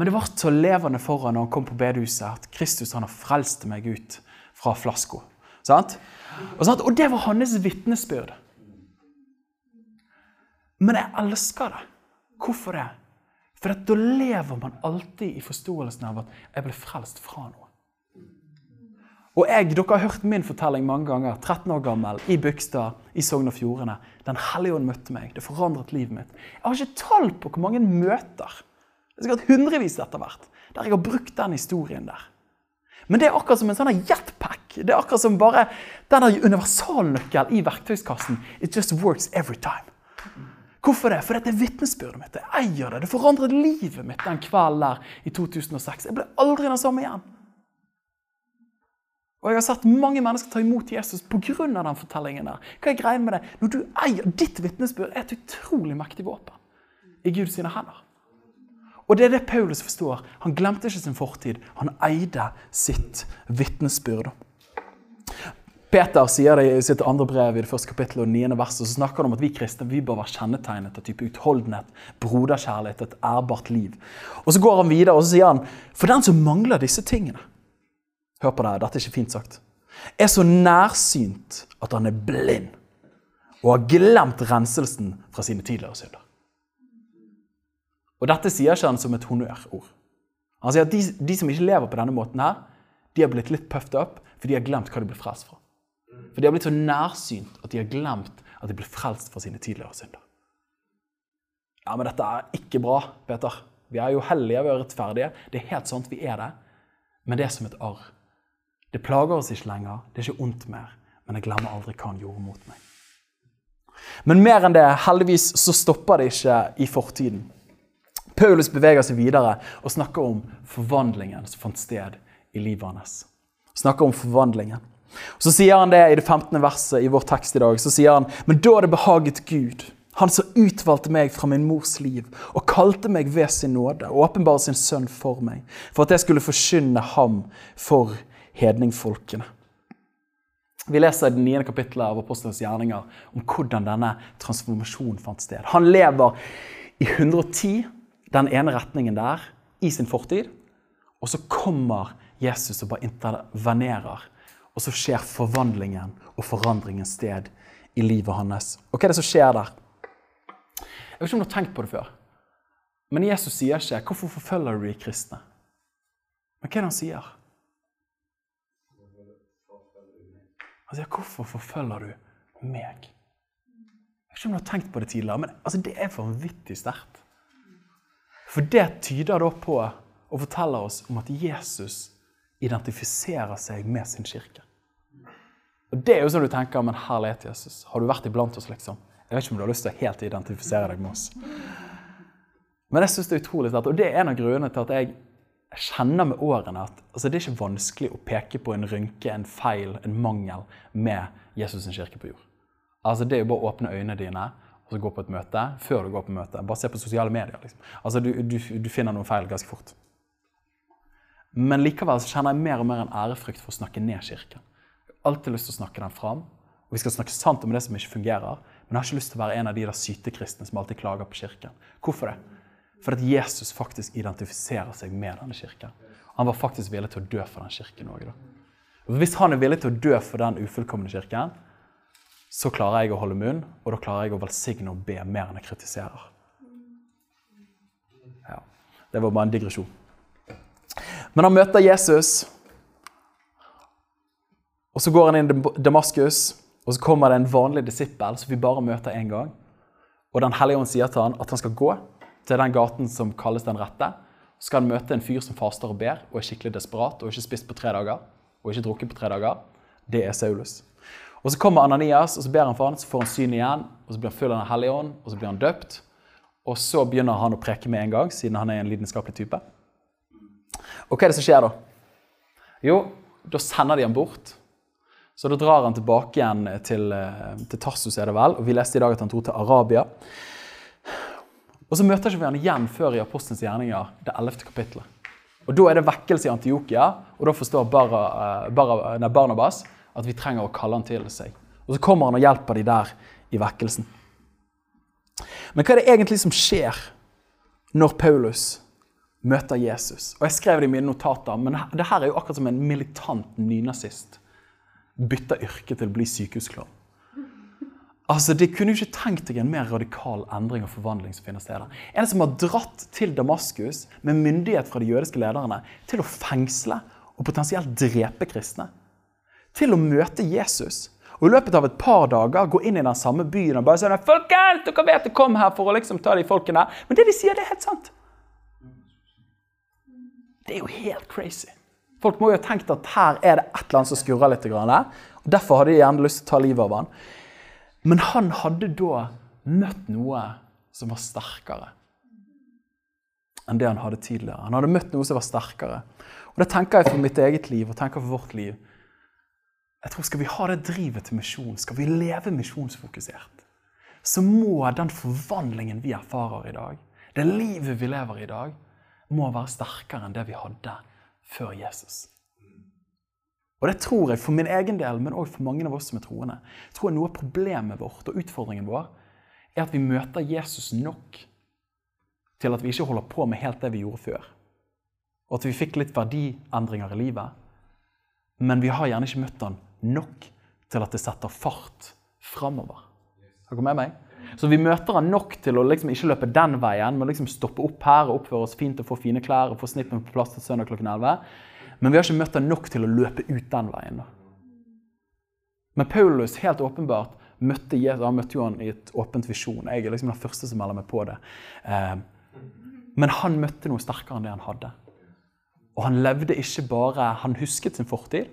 Men det ble så levende for ham når han kom på bedehuset, at Kristus han har frelst meg ut fra flaska. Og, og det var hans vitnesbyrd. Men jeg elsker det. Hvorfor det? For da lever man alltid i forståelsen av at jeg ble frelst fra noe. Og jeg, Dere har hørt min fortelling mange ganger. 13 år gammel, i Bygstad, i Sogn og Fjordane. Den hellige ånd møtte meg. Det forandret livet mitt. Jeg har ikke tall på hvor mange møter er sikkert hundrevis etter hvert, der jeg har brukt den historien der. Men det er akkurat som en sånn jetpack. Det er akkurat som bare den universalnøkkelen i verktøyskassen. It just works every time. Hvorfor det? For dette er vitnesbyrdet mitt. Jeg eier det. Det forandret livet mitt den kvelden der i 2006. Jeg ble aldri den samme igjen. Og Jeg har sett mange mennesker ta imot Jesus pga. den fortellingen. der. Hva er greia med det? Når du eier ditt vitnesbyrd, er et utrolig mektig våpen i Guds hender. Og det er det Paulus forstår. Han glemte ikke sin fortid. Han eide sitt vitnesbyrd. Peter sier det i sitt andre brev i det første kapittelet og niende verset, så snakker han om at vi kristne vi bør være kjennetegnet av type utholdenhet, broderkjærlighet, et ærbart liv. Og Så går han videre og så sier han, for den som mangler disse tingene Hør på det, dette er ikke fint sagt. Er så nærsynt at han er blind og har glemt renselsen fra sine tidligere synder. Og Dette sier ikke han som et honnørord. Han sier at de, de, som ikke lever på denne måten, her, de har blitt litt puffed up, for de har glemt hva de ble frelst fra. For de har blitt så nærsynt at de har glemt at de ble frelst fra sine tidligere synder. Ja, men dette er ikke bra, Peter. Vi er jo hellige, vi er rettferdige. Det er helt sant, vi er det. Men det er som et arr. Det plager oss ikke lenger, det er ikke ondt mer, men jeg glemmer aldri hva han gjorde mot meg. Men mer enn det, heldigvis så stopper det ikke i fortiden. Paulus beveger seg videre og snakker om forvandlingen som fant sted i livet hans. Snakker om forvandlingen. Og Så sier han det i det 15. verset i vår tekst i dag. Så sier han, Men da det behaget Gud, han som utvalgte meg fra min mors liv og kalte meg ved sin nåde og åpenbare sin sønn for meg, for at jeg skulle forkynne ham for hedningfolkene. Vi leser i det niende kapittelet av Apostelens gjerninger om hvordan denne transformasjonen fant sted. Han lever i 110, den ene retningen der, i sin fortid. Og så kommer Jesus og bare intervenerer. Og så skjer forvandlingen og forandringen sted i livet hans. Og hva er det som skjer der? Jeg vet ikke om du har tenkt på det før. Men Jesus sier ikke 'Hvorfor forfølger du de kristne?' Men hva er det han sier? Han sier, 'Hvorfor forfølger du meg?' Jeg vet ikke om du har tenkt på det tidligere, men altså, det er vanvittig sterkt. For det tyder da på å fortelle oss om at Jesus identifiserer seg med sin kirke. Og Det er jo sånn du tenker, men herlighet, Jesus, har du vært iblant oss, liksom? Jeg vet ikke om du har lyst til å helt identifisere deg med oss. Men jeg synes det er utrolig sterkt, og det er en av grunnene til at jeg kjenner med årene at altså, det er ikke vanskelig å peke på en rynke, en feil, en mangel med Jesus' sin kirke på jord. Altså, Det er jo bare å åpne øynene dine og gå på et møte før du går på møte. Bare se på sosiale medier. liksom. Altså, Du, du, du finner noen feil ganske fort. Men likevel så kjenner jeg mer og mer en ærefrykt for å snakke ned Kirken. Jeg har alltid lyst til å snakke den fram. Og vi skal snakke sant om det som ikke fungerer. Men jeg har ikke lyst til å være en av de der sytekristne som alltid klager på Kirken. Hvorfor det? For at Jesus faktisk identifiserer seg med denne kirken. Han var faktisk villig til å dø for den kirken òg. Hvis han er villig til å dø for den ufullkomne kirken, så klarer jeg å holde munn, og da klarer jeg å velsigne og be mer enn jeg kritiserer. Ja, Det var bare en digresjon. Men han møter Jesus, og så går han inn i Damaskus, og så kommer det en vanlig disippel som vi bare møter én gang. Og Den hellige ånd sier til han at han skal gå til den gaten som kalles Den rette. Så skal han møte en fyr som faster og ber og er skikkelig desperat og ikke spist på tre dager. og ikke drukket på tre dager. Det er Saulus. Og Så kommer Ananias og så ber han for han, så får han syn igjen, og så blir han full av Den hellige ånd, og så blir han døpt. Og så begynner han å preke med en gang, siden han er en lidenskapelig type. Og hva er det som skjer da? Jo, da sender de ham bort. Så da drar han tilbake igjen til, eh, til Tarsus, er det vel. Og vi leste i dag at han dro til Arabia. Og så møter vi han igjen før i Apostelens gjerninger, det 11. kapittelet. Og Da er det vekkelse i Antiokia, og da forstår eh, Barnabas at vi trenger å kalle han til seg. Og Så kommer han og hjelper de der i vekkelsen. Men hva er det egentlig som skjer når Paulus møter Jesus? Og Jeg skrev det i mine notater, men det her er jo akkurat som en militant nynazist bytter yrke til å bli sykehusklovn. Altså, De kunne jo ikke tenkt deg en mer radikal endring og forvandling som finner sted der. En som har dratt til Damaskus med myndighet fra de jødiske lederne til å fengsle og potensielt drepe kristne. Til å møte Jesus. Og I løpet av et par dager gå inn i den samme byen og bare si Folkens, dere vet jeg kom her for å liksom ta de folkene. Men det de sier, det er helt sant. Det er jo helt crazy. Folk må jo ha tenkt at her er det et eller annet som skurrer litt. og Derfor hadde de gjerne lyst til å ta livet av han. Men han hadde da møtt noe som var sterkere enn det han hadde tidligere. Han hadde møtt noe som var sterkere. Og Det tenker jeg for mitt eget liv og tenker for vårt liv. Jeg tror Skal vi ha det drivet til misjon, skal vi leve misjonsfokusert, så må den forvandlingen vi erfarer i dag, det livet vi lever i i dag, må være sterkere enn det vi hadde før Jesus. Og det tror jeg for min egen del, men òg for mange av oss som er troende. Jeg tror Noe av problemet vårt og utfordringen vår er at vi møter Jesus nok til at vi ikke holder på med helt det vi gjorde før. Og at vi fikk litt verdiendringer i livet. Men vi har gjerne ikke møtt han nok til at det setter fart framover. Har med meg? Så vi møter han nok til å liksom ikke løpe den veien, men liksom stoppe opp her og oppføre oss fint og få fine klær og få snippen på plass til søndag klokken 11. Men vi har ikke møtt han nok til å løpe ut den veien. Men Paulus helt åpenbart møtte Jesus, han møtte jo han i et åpent visjon. Jeg er liksom den første som melder meg på det. Eh, men han møtte noe sterkere enn det han hadde. Og han levde ikke bare Han husket sin fortid,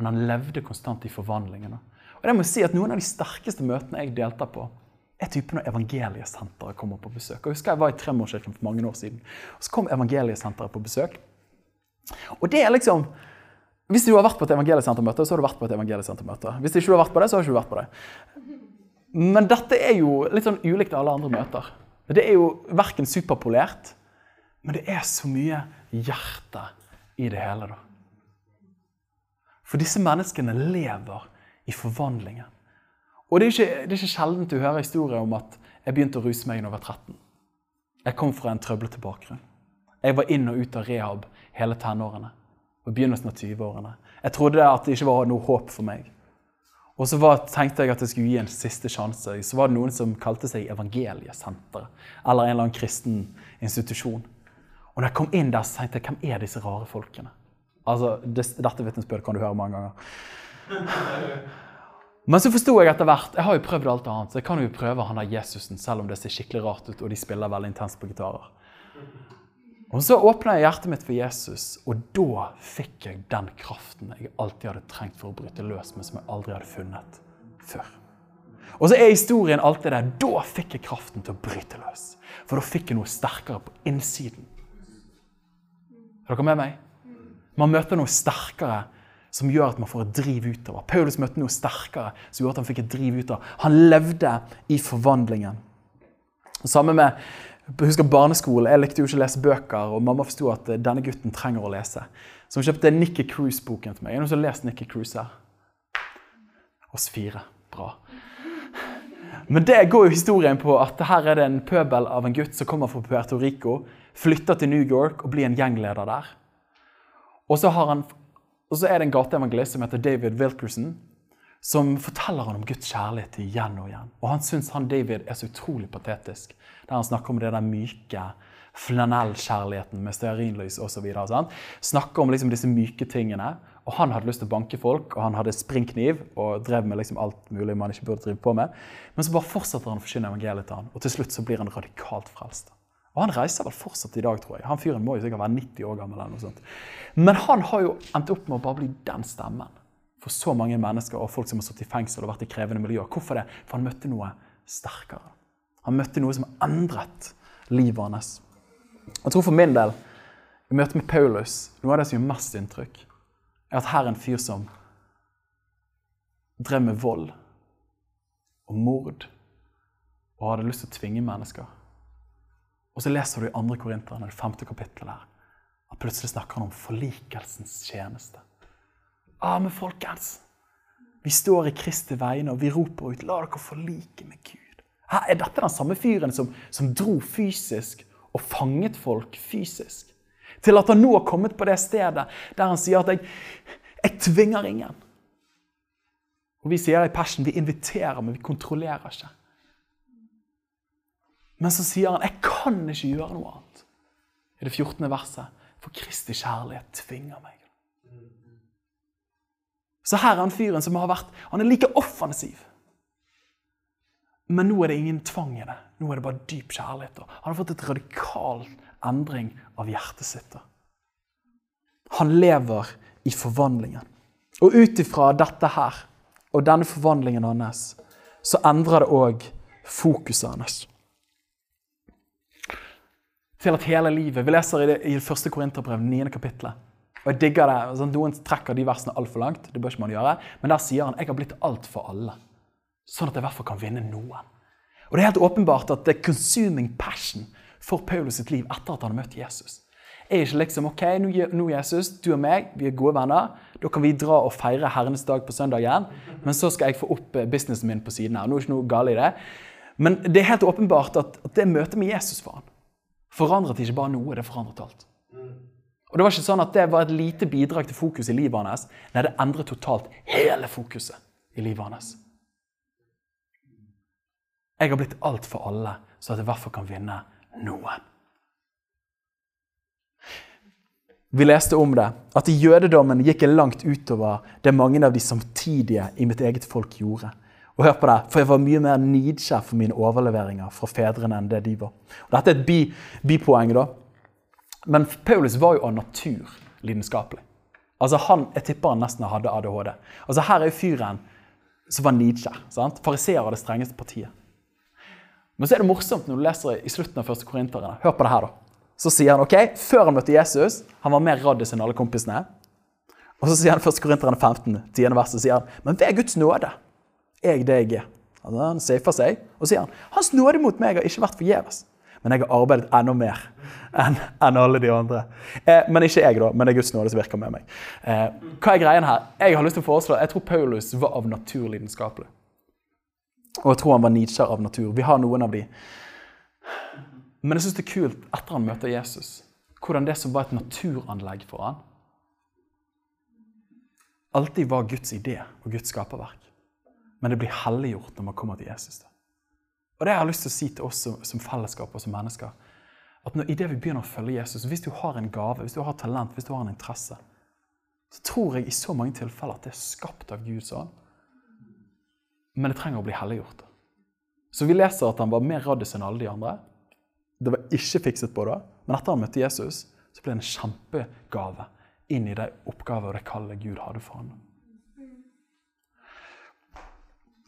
men han levde konstant i forvandlingene. Og det må jeg si at Noen av de sterkeste møtene jeg deltar på, er typen når Evangeliesenteret kommer på besøk. Og husker jeg var i Tremorkirken for mange år siden. og Så kom Evangeliesenteret på besøk. Og det er liksom Hvis du har vært på et evangeliesentermøte, så har du vært på et evangeliesentermøte. Hvis ikke du har vært på det, så har du ikke vært på det. Men dette er jo litt sånn ulikt alle andre møter. Det er jo verken superpolert, men det er så mye hjerte i det hele. da. For disse menneskene lever i forvandlingen. Og det er ikke, det er ikke sjeldent du hører historier om at jeg begynte å ruse meg da jeg var 13. Jeg kom fra en trøblete bakgrunn. Jeg var inn og ut av rehab hele tenårene og begynnelsen av 20-årene. Jeg trodde at det ikke var noe håp for meg. Og så var, tenkte jeg at jeg skulle gi en siste sjanse. Så var det noen som kalte seg Evangeliesenteret. Eller en eller annen kristen institusjon. Og når jeg kom inn der, så tenkte jeg hvem er disse rare folkene? Altså, det, Dette vitnesbyrdet kan du høre mange ganger. Men så forsto jeg etter hvert Jeg har jo prøvd alt annet, så jeg kan jo prøve han der Jesusen, selv om det ser skikkelig rart ut, og de spiller veldig intenst på gitarer. Og Så åpna jeg hjertet mitt for Jesus, og da fikk jeg den kraften jeg alltid hadde trengt for å bryte løs, men som jeg aldri hadde funnet før. Og så er historien alltid der. Da fikk jeg kraften til å bryte løs. For da fikk jeg noe sterkere på innsiden. Er dere med meg? Man møter noe sterkere som gjør at man får et driv utover. Paulus møtte noe sterkere som gjorde at han fikk et driv utover. Han levde i forvandlingen. Samme med husker barneskolen. Jeg likte jo ikke å lese bøker, og mamma forsto at eh, denne gutten trenger å lese. Så hun kjøpte Nikki Cruise-boken til meg. Er det noen som har lest Nikki Cruise her? Oss fire. Bra. Men det går jo historien på at her er det en pøbel av en gutt som kommer fra Puerto Rico, flytter til New York og blir en gjengleder der. Og så, han, og så er det en gateevangelist som heter David Wilkerson, som forteller han om Guds kjærlighet igjen og igjen. Og han syns han David er så utrolig patetisk. Der han snakker om det der myke flanellkjærligheten med stearinlys osv. Snakker om liksom disse myke tingene. Og han hadde lyst til å banke folk, og han hadde springkniv og drev med liksom alt mulig man ikke burde drive på med. Men så bare fortsetter han å forsyne evangeliet til han, og til slutt så blir han radikalt frelst. Og han reiser vel fortsatt i dag, tror jeg. Han fyren må jo sikkert være 90 år gammel. eller noe sånt. Men han har jo endt opp med å bare bli den stemmen for så mange mennesker og folk som har sittet i fengsel og vært i krevende miljøer. Hvorfor det? For han møtte noe sterkere. Han møtte noe som endret livet hans. Jeg tror for min del, i møte med Paulus, noe av det som gjør mest inntrykk, er at her er en fyr som drev med vold og mord og hadde lyst til å tvinge mennesker. Og så leser du i 2. Korinterne, det femte kapittelet her, at plutselig snakker han om forlikelsens tjeneste. Ah, men folkens, vi står i Kristi vegne, og vi roper ut 'La dere forlike med Gud'. Her er dette den samme fyren som, som dro fysisk og fanget folk fysisk? Til at han nå har kommet på det stedet der han sier at jeg, jeg tvinger ingen'. Og Vi sier i Passion vi inviterer, men vi kontrollerer ikke. Men så sier han 'jeg kan ikke gjøre noe annet'. I det 14. verset. For Kristi kjærlighet tvinger meg. Så her er han fyren som har vært Han er like offensiv. Men nå er det ingen tvang i det. Nå er det bare dyp kjærlighet. Han har fått et radikal endring av hjertet sitt. Han lever i forvandlingen. Og ut ifra dette her og denne forvandlingen hans, så endrer det òg fokuset hans. Til at hele livet Vi leser i det i første Korinterbrev, 9. kapittelet. Og jeg digger det. Sånn, noen trekker de versene altfor langt. det bør ikke man gjøre, Men der sier han jeg har blitt alt for alle. Sånn at jeg i hvert fall kan vinne noen. Og Det er helt åpenbart at det er consuming passion for Paulus sitt liv etter at han har møtt Jesus. Er ikke liksom OK, nå Jesus, du og meg, vi er gode venner. Da kan vi dra og feire Herrenes dag på søndagen. Men så skal jeg få opp eh, businessen min på siden her. Nå er ikke noe galt i det. Men det er helt åpenbart at, at det møtet med Jesus for han forandret ikke bare noe, det forandret alt. Og Det var ikke sånn at det var et lite bidrag til fokus i livet hans. Nei, det endret totalt hele fokuset i livet hans. Jeg har blitt alt for alle, så at jeg i hvert fall kan vinne noen. Vi leste om det, at i jødedommen gikk jeg langt utover det mange av de samtidige i mitt eget folk gjorde. Og hør på det, For jeg var mye mer nidkjær for mine overleveringer fra fedrene enn det de var. Og dette er et bi, bipoeng, da. Men Paulus var jo av natur lidenskapelig. Altså han, Jeg tipper han nesten hadde ADHD. Altså Her er jo fyren som var nidkjær. Fariseer av det strengeste partiet. Men så er det morsomt når du leser i slutten av første korinterne. Hør på det her, da. Så sier han ok, før han møtte Jesus, han var mer raddis enn alle kompisene. Og så sier han 1. Korinterne 15, 10. verset, sier han, men ved Guds nåde jeg er. Altså, han safer seg og sier han, hans nåde mot meg har ikke vært forgjeves. Men jeg har arbeidet enda mer enn en alle de andre. Eh, men ikke jeg, da. Men det er Guds nåde som virker med meg. Eh, hva er greien her? Jeg har lyst til å foreslå, jeg tror Paulus var av natur lidenskapelig. Og jeg tror han var nidkjær av natur. Vi har noen av de. Men jeg syns det er kult etter han møter Jesus, hvordan det som var et naturanlegg for han, alltid var Guds idé og Guds skaperverk. Men det blir helliggjort når man kommer til Jesus. Og det jeg har lyst til å si til oss som, som fellesskap og som mennesker, at når, i det vi begynner å følge Jesus, hvis du har en gave, hvis du har talent, hvis du har en interesse, så tror jeg i så mange tilfeller at det er skapt av Guds ånd. Men det trenger å bli helliggjort. Så vi leser at han var mer raddis enn alle de andre. Det var ikke fikset på det. Men etter han møtte Jesus, så ble det en kjempegave inn i de oppgaver og det kallet Gud hadde for ham.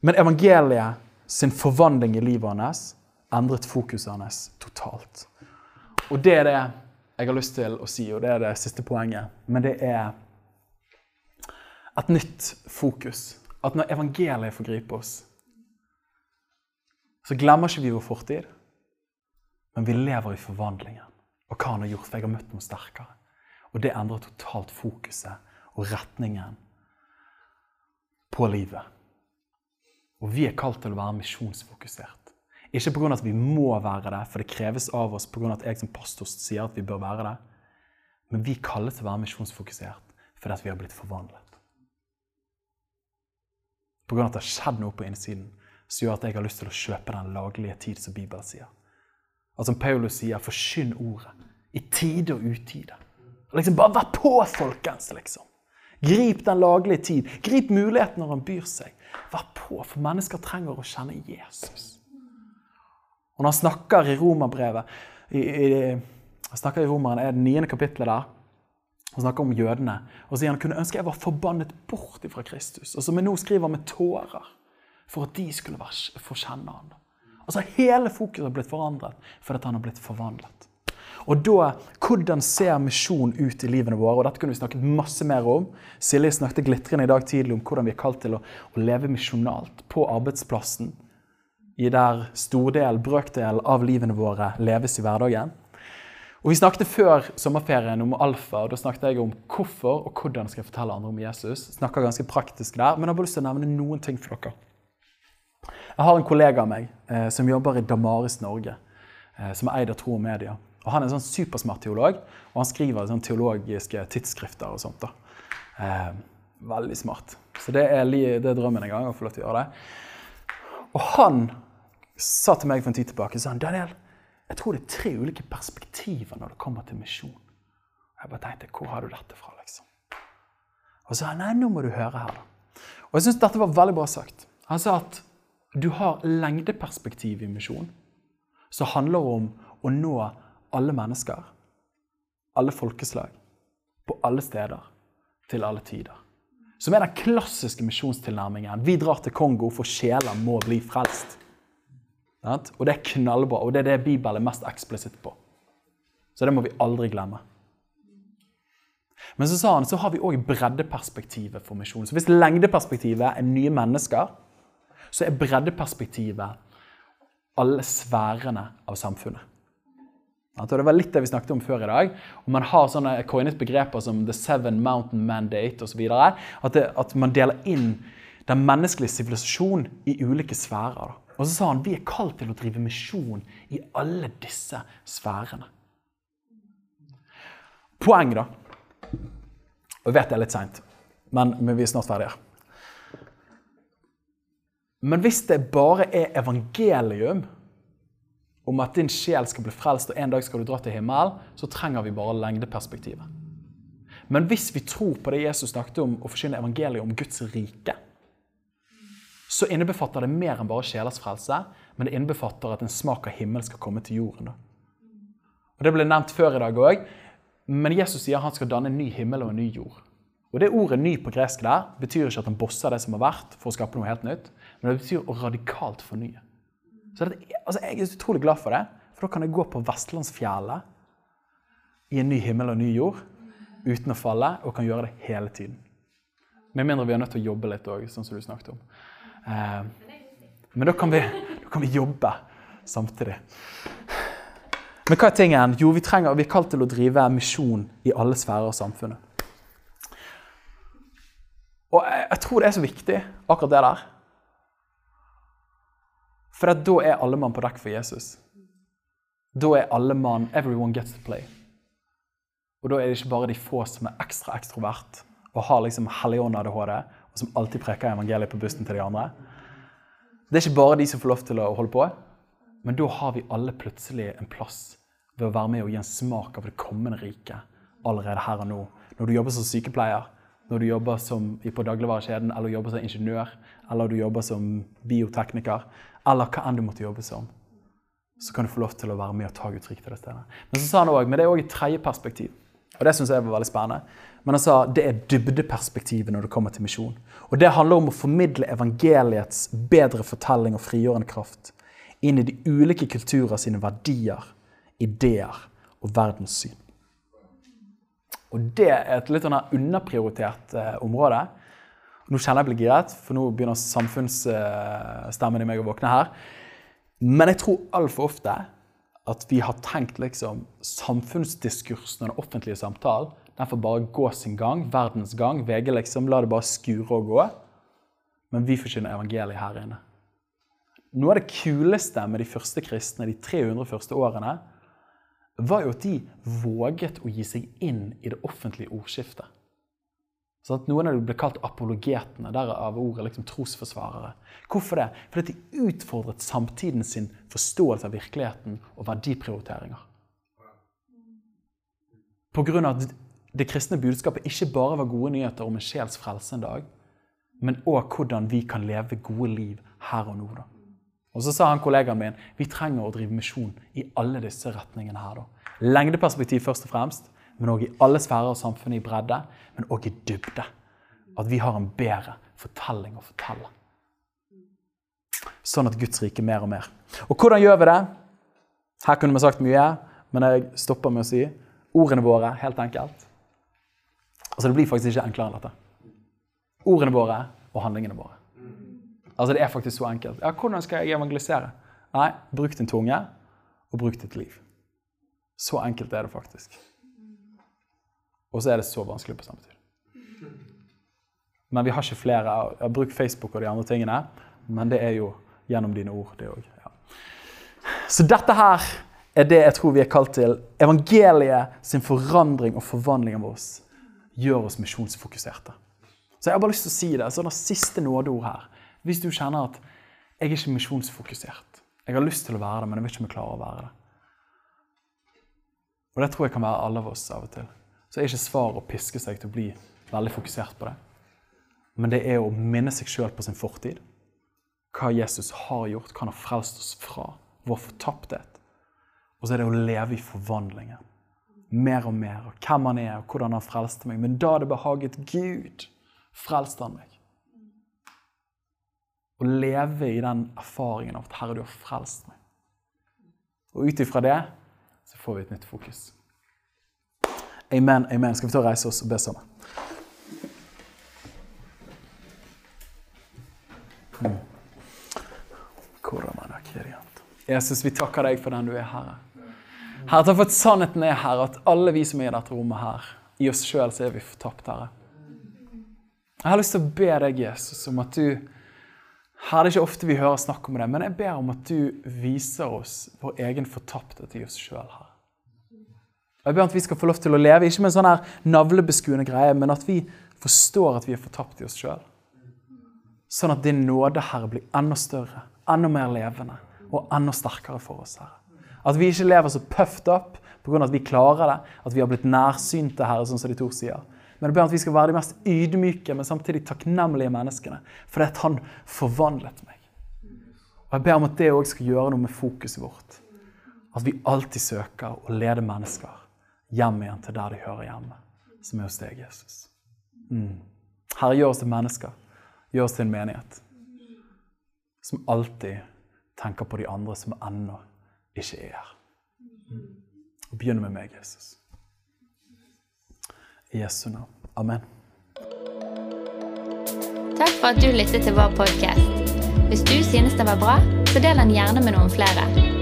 Men evangeliet sin forvandling i livet hans endret fokuset hans totalt. Og det er det jeg har lyst til å si, og det er det siste poenget. Men det er et nytt fokus. At når evangeliet får gripe oss, så glemmer ikke vi vår fortid. Men vi lever i forvandlingen og hva han har gjort, for jeg har møtt noe sterkere. Og det endrer totalt fokuset og retningen på livet. Og vi er kalt til å være misjonsfokusert. Ikke pga. at vi må være det, for det kreves av oss pga. at jeg som pastor sier at vi bør være det. Men vi kalles til å være misjonsfokusert fordi vi har blitt forvandlet. Pga. at det har skjedd noe på innsiden som gjør at jeg har lyst til å kjøpe den laglige tid, som Bibelen sier. Og som Paulus sier, forkynn ordet i tide og utide. Liksom, bare vær på, folkens! liksom. Grip den laglige tid. Grip muligheten når han byr seg. Vær på, for mennesker trenger å kjenne Jesus. Og når han snakker i romerbrevet i, i, Han snakker i romeren, er det niende kapittelet der. Han snakker om jødene. Og sier han kunne ønske jeg var forbannet bort fra Kristus. Og som jeg nå skriver med tårer, for at de skulle få kjenne han. Altså Hele fokuset har blitt forandret fordi han har blitt forvandlet. Og da, Hvordan ser misjon ut i livene våre? og Dette kunne vi snakket masse mer om. Silje snakket glitrende i dag tidlig om hvordan vi er kalt til å, å leve misjonalt på arbeidsplassen. I der stordel, brøkdel av livene våre leves i hverdagen. Og Vi snakket før sommerferien om alfa. og Da snakket jeg om hvorfor og hvordan skal jeg fortelle andre om Jesus. Snakker ganske praktisk der, Men jeg har bare lyst til å nevne noen ting for dere. Jeg har en kollega av meg eh, som jobber i Damaris Norge, eh, som er eid av Tro og Media. Og Han er en sånn supersmart teolog, og han skriver sånn teologiske tidsskrifter. og sånt da. Eh, Veldig smart. Så det er, det er drømmen en gang å få lov til å gjøre det. Og han sa til meg for en tid tilbake han, Daniel, jeg tror det er tre ulike perspektiver når det kommer til misjon. Jeg bare tenkte, hvor har du dette fra, liksom? Og så sa han, nei, nå må du høre her, da. Og jeg syns dette var veldig bra sagt. Han sa at du har lengdeperspektiv i misjon, som handler om å nå alle mennesker, alle folkeslag, på alle steder, til alle tider. Som er den klassiske misjonstilnærmingen. Vi drar til Kongo for sjeler må bli frelst. Og det er knallbra, og det er det Bibelen er mest eksplisitt på. Så det må vi aldri glemme. Men så sa han, så har vi òg breddeperspektivet for misjon. Så hvis lengdeperspektivet er nye mennesker, så er breddeperspektivet alle sfærene av samfunnet. Det var litt det vi snakket om før i dag. Og Man har sånne coinet begreper som The Seven Mountain Mandate osv. At, det- at man deler inn den menneskelige sivilisasjon i ulike sfærer. Og så sa han vi er kalt til å drive misjon i alle disse sfærene. Poeng, da. Og jeg vet det er litt seint, men, men vi er snart ferdige. Men hvis det bare er evangelium om at din sjel skal bli frelst, og en dag skal du dra til himmelen, så trenger vi bare lengdeperspektivet. Men hvis vi tror på det Jesus snakket om, å forkynne evangeliet om Guds rike, så innebefatter det mer enn bare sjelers frelse, men det innebefatter at en smak av himmel skal komme til jorden. Og Det ble nevnt før i dag òg, men Jesus sier han skal danne en ny himmel og en ny jord. Og Det ordet 'ny' på gresk der betyr ikke at han bosser det som har vært, for å skape noe helt nytt, men det betyr å radikalt fornye. Så det, altså Jeg er utrolig glad for det, for da kan jeg gå på Vestlandsfjellet i en ny himmel og ny jord uten å falle, og kan gjøre det hele tiden. Med mindre vi er nødt til å jobbe litt òg, sånn som du snakket om. Eh, men da kan, vi, da kan vi jobbe samtidig. Men hva er tingen? Jo, vi, trenger, vi er kalt til å drive misjon i alle sfærer av samfunnet. Og jeg, jeg tror det er så viktig, akkurat det der. For da er alle mann på dekk for Jesus. Da er alle mann Everyone gets to play. Og da er det ikke bare de få som er ekstra ekstrovert og har liksom helligånd-ADHD, og som alltid preker evangeliet på bussen til de andre. Det er ikke bare de som får lov til å holde på, men da har vi alle plutselig en plass ved å være med og gi en smak av det kommende riket allerede her og nå. Når du jobber som sykepleier, når du jobber som, på dagligvarekjeden, eller jobber som ingeniør, eller du jobber som biotekniker, eller hva enn du måtte jobbe som, så kan du få lov til å være med og ta Guds rike til det stedet. Men så sa han også, men det er òg et tredje perspektiv. Og det syns jeg var veldig spennende. Men han sa det er dybdeperspektivet når det kommer til misjon. Og det handler om å formidle evangeliets bedre fortelling og frigjørende kraft inn i de ulike kulturer sine verdier, ideer og verdenssyn. Og det er et litt sånn underprioritert eh, område. Nå kjenner jeg blir giret, for nå begynner samfunnsstemmen i meg å våkne her. Men jeg tror altfor ofte at vi har tenkt liksom samfunnsdiskursen og den offentlige samtalen den får bare gå sin gang, verdens gang. VG liksom, la det bare skure og gå. Men vi forkynner evangeliet her inne. Noe av det kuleste med de første kristne, de 300 første årene, var jo at de våget å gi seg inn i det offentlige ordskiftet. Sånn at Noen av dem ble kalt apologetene, derav ordet liksom trosforsvarere. Hvorfor det? Fordi de utfordret samtiden sin forståelse av virkeligheten og verdiprioriteringer. Av at det kristne budskapet ikke bare var gode nyheter om en sjels frelse en dag, men òg hvordan vi kan leve gode liv her og nå. da. Og så sa han kollegaen min vi trenger å drive misjon i alle disse retningene her. da. Lengdeperspektiv først og fremst, men òg i alle sfærer av samfunnet i bredde, men òg i dybde. At vi har en bedre fortelling å fortelle. Sånn at Guds rike mer og mer. Og hvordan gjør vi det? Her kunne vi sagt mye, men jeg stopper med å si ordene våre, helt enkelt. Altså Det blir faktisk ikke enklere enn dette. Ordene våre og handlingene våre. Altså Det er faktisk så enkelt. Ja, Hvordan skal jeg evangelisere? Nei, bruk din tunge, og bruk ditt liv. Så enkelt er det faktisk. Og så er det så vanskelig på samme tid. Men vi har ikke flere. Jeg har Facebook og de andre tingene, men det er jo gjennom dine ord, det òg. Ja. Så dette her er det jeg tror vi er kalt til. Evangeliet sin forandring og forvandling av oss gjør oss misjonsfokuserte. Så jeg har bare lyst til å si det. sånn det siste nådeord her. Hvis du kjenner at jeg er ikke misjonsfokusert. Jeg har lyst til å være det, men jeg vet ikke om jeg klarer å være det. Og det tror jeg kan være alle av oss av og til. Så er ikke svaret å piske seg til å bli veldig fokusert på det. Men det er å minne seg sjøl på sin fortid. Hva Jesus har gjort, hva han har frelst oss fra. Vår fortapthet. Og så er det å leve i forvandlingen. Mer og mer. og Hvem han er, og hvordan han frelste meg. Men da det behaget Gud, frelste han meg. Å leve i den erfaringen av at 'Herre, du har frelst meg'. Og ut ifra det så får vi et nytt fokus. Amen. amen. Skal vi ta og reise oss og be sammen? Mm. Jesus, vi takker deg for den du er, Herre. Herre, takk for at sannheten er, Herre, at alle vi som er i dette rommet her, i oss sjøl så er vi fortapt, Herre. Jeg har lyst til å be deg, Jesus, om at du Her er det ikke ofte vi hører snakk om det, men jeg ber om at du viser oss vår egen fortapthet i oss sjøl, Herre. Jeg ber at vi skal få lov til å leve, ikke med en sånn her navlebeskuende greie, men at vi forstår at vi er fortapt i oss sjøl. Sånn at din nåde, Herre, blir enda større, enda mer levende og enda sterkere for oss, Herre. At vi ikke lever så puffed up pga. at vi klarer det, at vi har blitt nærsynte, Herre, sånn som de to sier. Men jeg ber at vi skal være de mest ydmyke, men samtidig takknemlige menneskene. Fordi at han forvandlet meg. Og Jeg ber om at det òg skal gjøre noe med fokuset vårt. At vi alltid søker å lede mennesker hjem igjen til der de hører hjemme, som er hos deg, Jesus. Mm. Herre, gjør oss til mennesker. Gjør oss til en menighet som alltid tenker på de andre som ennå ikke er her. Og Begynn med meg, Jesus. I Jesu navn. Amen. Takk for at du lyttet til vår podkast. Hvis du synes den var bra, så del den gjerne med noen flere.